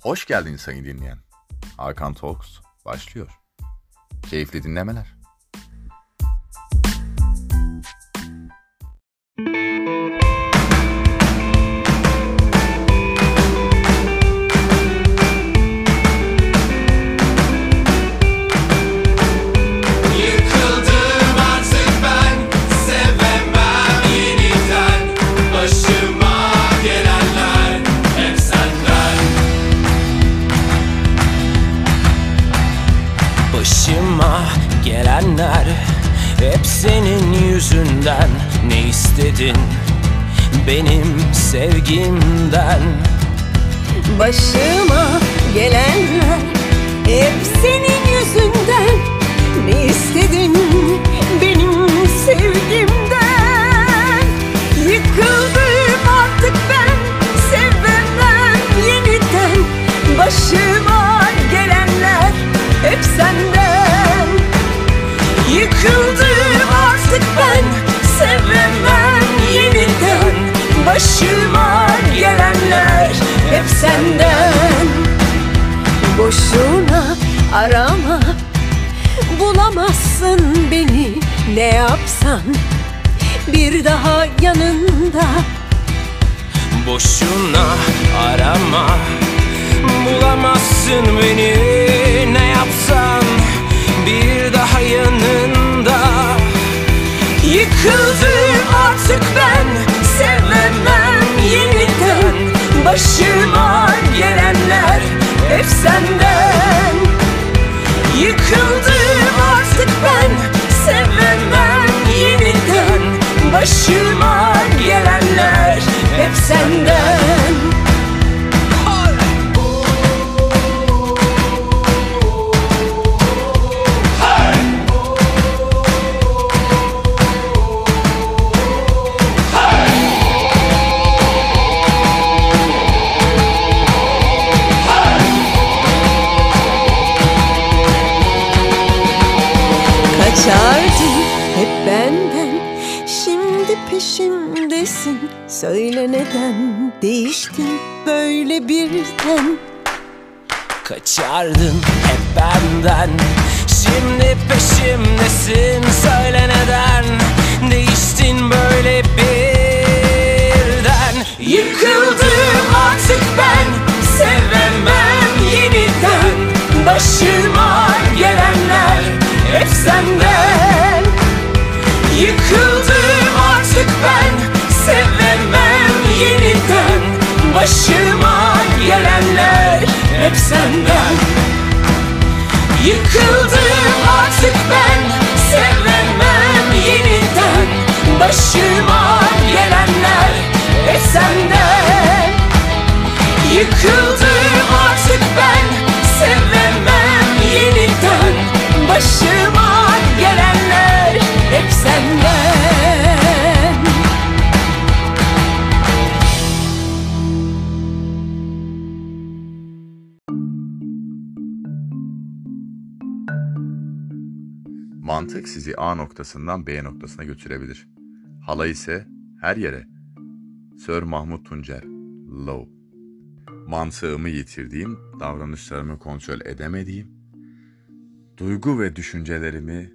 Hoş geldin sayın dinleyen. Hakan Talks başlıyor. Keyifli dinlemeler. İstedin benim sevgimden? Başıma gelenler hep senin yüzünden. Ne istedin benim sevgimden? Yıkıldım artık ben sevemem yeniden. Başıma ne yapsan Bir daha yanında. Boşuna arama Bulamazsın beni. Ne yapsan Bir daha yanında. Yıkıldım artık ben sevemem yeniden. Başıma gelenler hep senden Söyle neden değiştin böyle birden? Kaçardın hep benden. Şimdi peşimdesin Söyle neden Başıma gelenler hep senden. Yıkıldım artık ben Sevemem yeniden. Başıma gelenler hep senden. Yıkıldım artık Mantık sizi A noktasından B noktasına götürebilir. Hala ise her yere. Sir Mahmut Tuncer, Low. Mantığımı yitirdiğim, davranışlarımı kontrol edemediğim, duygu ve düşüncelerimi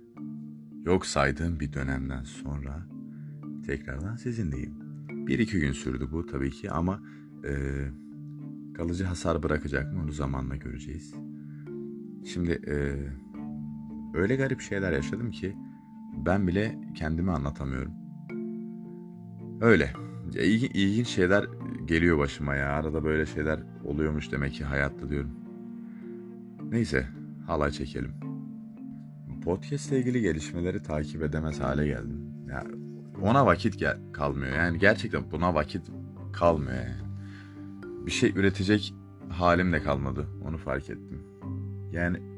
yok saydığım bir dönemden sonra tekrardan sizinleyim. Bir iki gün sürdü bu tabii ki ama eee, kalıcı hasar bırakacak mı onu zamanla göreceğiz. Şimdi eee öyle garip şeyler yaşadım ki ben bile kendimi anlatamıyorum. Öyle. Ya, ilgi- ilginç şeyler geliyor başıma ya. Arada böyle şeyler oluyormuş demek ki hayatta diyorum. Neyse, halay çekelim. Podcast ile ilgili gelişmeleri takip edemez hale geldim. Ya ona vakit gel kalmıyor. Yani gerçekten buna vakit kalmıyor yani. Bir şey üretecek halim de kalmadı. Onu fark ettim. Yani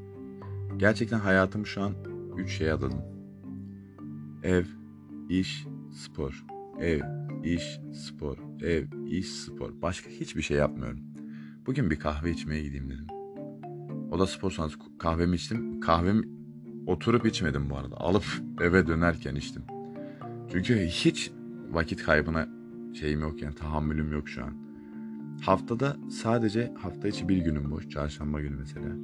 Gerçekten hayatımı şu an üç şeye adadım. Ev, iş, spor. Ev, iş, spor. Ev, iş, spor. Başka hiçbir şey yapmıyorum. Bugün bir kahve içmeye gideyim dedim. O da spor sonrası kahvemi içtim. Kahvemi oturup içmedim bu arada. Alıp eve dönerken içtim. Çünkü hiç vakit kaybına şeyim yok yani tahammülüm yok şu an. Haftada sadece hafta içi bir günüm boş. Çarşamba günü mesela.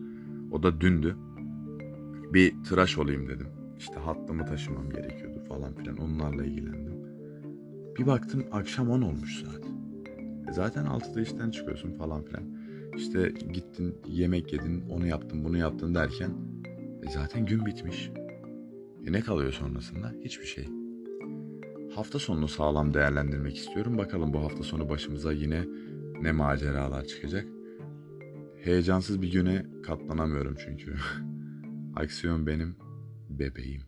O da dündü. Bir tıraş olayım dedim. İşte hattımı taşımam gerekiyordu falan filan. Onlarla ilgilendim. Bir baktım akşam 10 olmuş saat. E zaten 6'da işten çıkıyorsun falan filan. İşte gittin yemek yedin, onu yaptın, bunu yaptın derken e zaten gün bitmiş. E ne kalıyor sonrasında? Hiçbir şey. Hafta sonunu sağlam değerlendirmek istiyorum. Bakalım bu hafta sonu başımıza yine ne maceralar çıkacak. Heyecansız bir güne katlanamıyorum çünkü. Aksiyon benim bebeğim.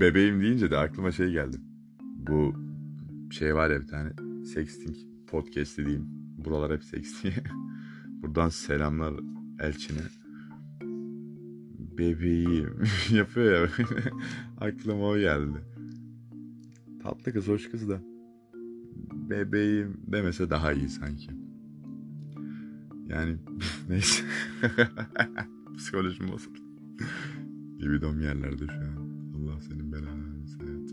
Bebeğim deyince de aklıma şey geldi. Bu şey var ya bir tane sexting podcast dediğim. Buralar hep sexting. Buradan selamlar Elçin'e. Bebeğim yapıyor ya. Aklıma o geldi. Tatlı kız, hoş kız da. Bebeğim demese daha iyi sanki. Yani neyse. Psikolojim bozuldu. Libidom yerlerde şu an. Allah senin belanı versin hayat.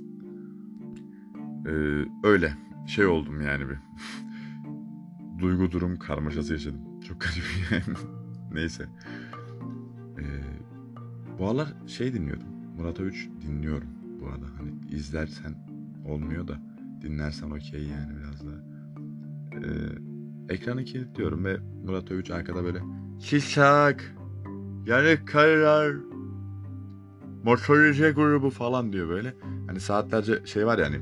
Ee, öyle. Şey oldum yani bir. Duygu durum karmaşası yaşadım. Çok garip yani. neyse. Ee, bu aralar şey dinliyordum. Murat Övüç dinliyorum bu arada. Hani izlersen olmuyor da dinlersen okey yani biraz daha. Ee, ekranı kilitliyorum ve Murat Övüç arkada böyle Şişak yani karar motorize grubu falan diyor böyle. Hani saatlerce şey var yani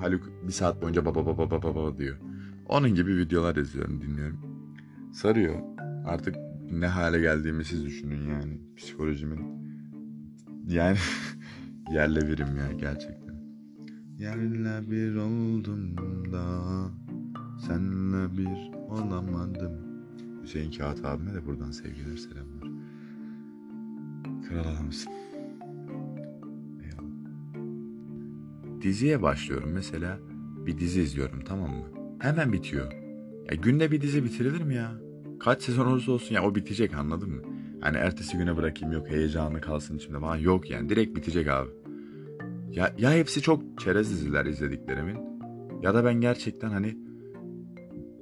Haluk bir saat boyunca baba baba baba baba diyor. Onun gibi videolar izliyorum dinliyorum. Sarıyor. Artık ne hale geldiğimi siz düşünün yani. Psikolojimin yani yerle birim ya gerçekten. Yerle bir oldum da senle bir olamadım. Hüseyin Kağıt abime de buradan sevgiler selamlar. Kral adamsın. Diziye başlıyorum mesela. Bir dizi izliyorum tamam mı? Hemen bitiyor. Ya günde bir dizi bitirilir mi ya? Kaç sezon olursa olsun ya o bitecek anladın mı? Hani ertesi güne bırakayım yok heyecanı kalsın içimde falan yok yani direkt bitecek abi. Ya, ya hepsi çok çerez diziler izlediklerimin ya da ben gerçekten hani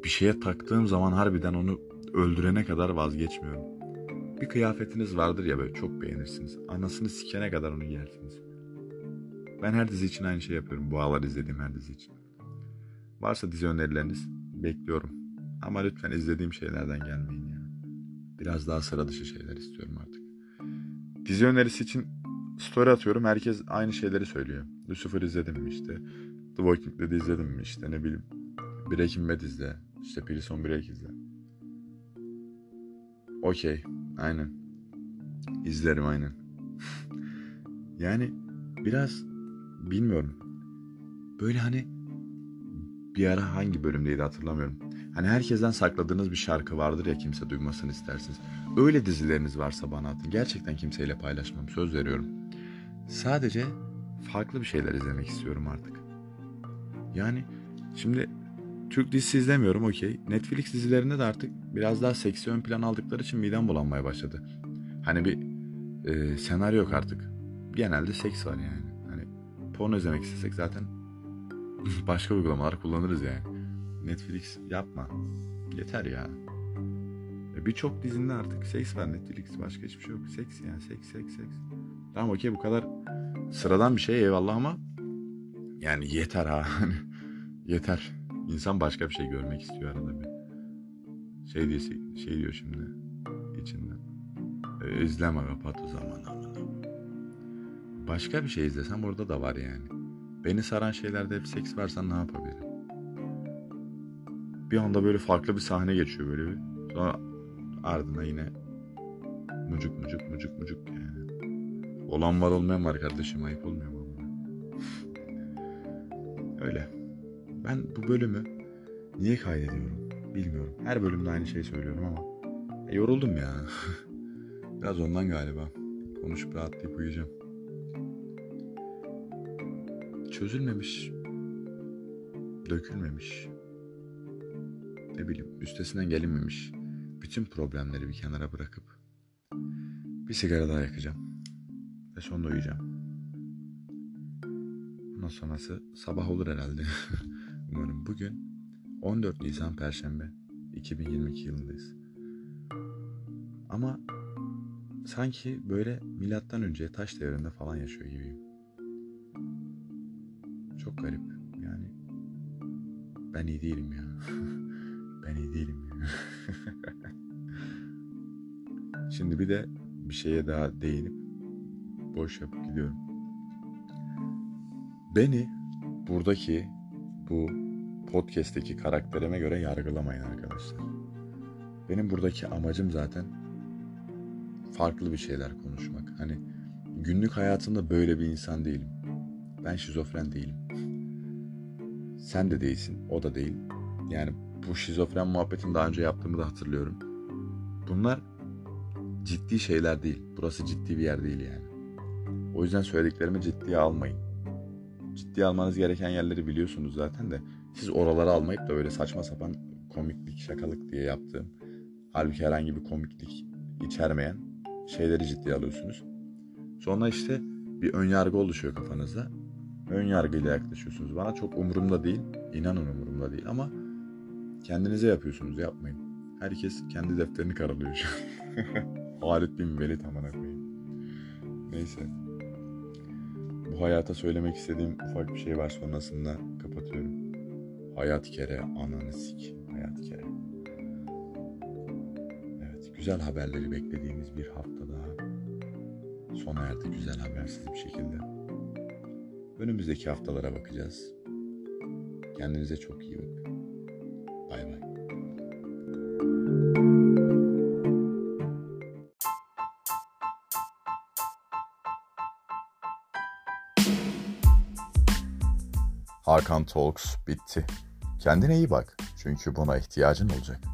bir şeye taktığım zaman harbiden onu öldürene kadar vazgeçmiyorum. Bir kıyafetiniz vardır ya böyle çok beğenirsiniz. Anasını sikene kadar onu giyersiniz. Ben her dizi için aynı şey yapıyorum. Bu aralar izlediğim her dizi için. Varsa dizi önerileriniz bekliyorum. Ama lütfen izlediğim şeylerden gelmeyin ya. Biraz daha sıra dışı şeyler istiyorum artık. Dizi önerisi için story atıyorum. Herkes aynı şeyleri söylüyor. Lucifer izledim mi işte. The Walking Dead izledim mi işte ne bileyim. Breaking Bad izle. İşte Prison Break izle. Okey. Aynen. İzlerim aynen. yani biraz bilmiyorum. Böyle hani bir ara hangi bölümdeydi hatırlamıyorum. Hani herkesten sakladığınız bir şarkı vardır ya kimse duymasını istersiniz. Öyle dizileriniz varsa bana atın. Gerçekten kimseyle paylaşmam. Söz veriyorum. Sadece farklı bir şeyler izlemek istiyorum artık. Yani şimdi Türk dizisi izlemiyorum okey. Netflix dizilerinde de artık biraz daha seksi ön plan aldıkları için midem bulanmaya başladı. Hani bir e, senaryo yok artık. Genelde seks var yani. Hani porno izlemek istesek zaten başka uygulamalar kullanırız yani. Netflix yapma. Yeter ya. E, Birçok dizinde artık seks var Netflix. Başka hiçbir şey yok. Seks yani seks seks seks. Tamam okey bu kadar sıradan bir şey eyvallah ama yani yeter ha. Hani yeter. İnsan başka bir şey görmek istiyor arada bir. Şey diyor, şey diyor şimdi içinden. E, izleme kapat o zaman. Başka bir şey izlesem orada da var yani. Beni saran şeylerde hep seks varsa ne yapabilirim? Bir anda böyle farklı bir sahne geçiyor böyle bir. Sonra ardına yine mucuk mucuk mucuk mucuk yani. Olan var olmayan var kardeşim ayıp olmuyor mu? Öyle. Ben bu bölümü niye kaydediyorum bilmiyorum. Her bölümde aynı şeyi söylüyorum ama e, yoruldum ya. Biraz ondan galiba. Konuşup rahatlayıp uyuyacağım. Çözülmemiş. Dökülmemiş. Ne bileyim üstesinden gelinmemiş. Bütün problemleri bir kenara bırakıp bir sigara daha yakacağım. Ve sonra uyuyacağım. Ondan sonrası sabah olur herhalde. Umarım bugün 14 Nisan Perşembe 2022 yılındayız. Ama sanki böyle milattan önce taş devrinde falan yaşıyor gibiyim. Çok garip. Yani ben iyi değilim ya. ben iyi değilim ya. Şimdi bir de bir şeye daha değinip boş yapıp gidiyorum. Beni buradaki bu podcast'teki karakterime göre yargılamayın arkadaşlar. Benim buradaki amacım zaten farklı bir şeyler konuşmak. Hani günlük hayatımda böyle bir insan değilim. Ben şizofren değilim. Sen de değilsin, o da değil. Yani bu şizofren muhabbetini daha önce yaptığımı da hatırlıyorum. Bunlar ciddi şeyler değil. Burası ciddi bir yer değil yani. O yüzden söylediklerimi ciddiye almayın. Ciddiye almanız gereken yerleri biliyorsunuz zaten de siz oraları almayıp da öyle saçma sapan komiklik, şakalık diye yaptığım halbuki herhangi bir komiklik içermeyen şeyleri ciddiye alıyorsunuz. Sonra işte bir ön yargı oluşuyor kafanızda. Ön yargıyla yaklaşıyorsunuz. Bana çok umurumda değil. İnanın umurumda değil ama kendinize yapıyorsunuz. Yapmayın. Herkes kendi defterini karalıyor şu an. Halit bin Velid amına koyayım. Neyse. Bu hayata söylemek istediğim ufak bir şey var sonrasında kapatıyorum. Hayat kere ananı sik. Hayat kere. Evet güzel haberleri beklediğimiz bir hafta daha sona erdi güzel habersiz bir şekilde. Önümüzdeki haftalara bakacağız. Kendinize çok iyi bakın. Bay bay. Hakan Talks bitti. Kendine iyi bak çünkü buna ihtiyacın olacak.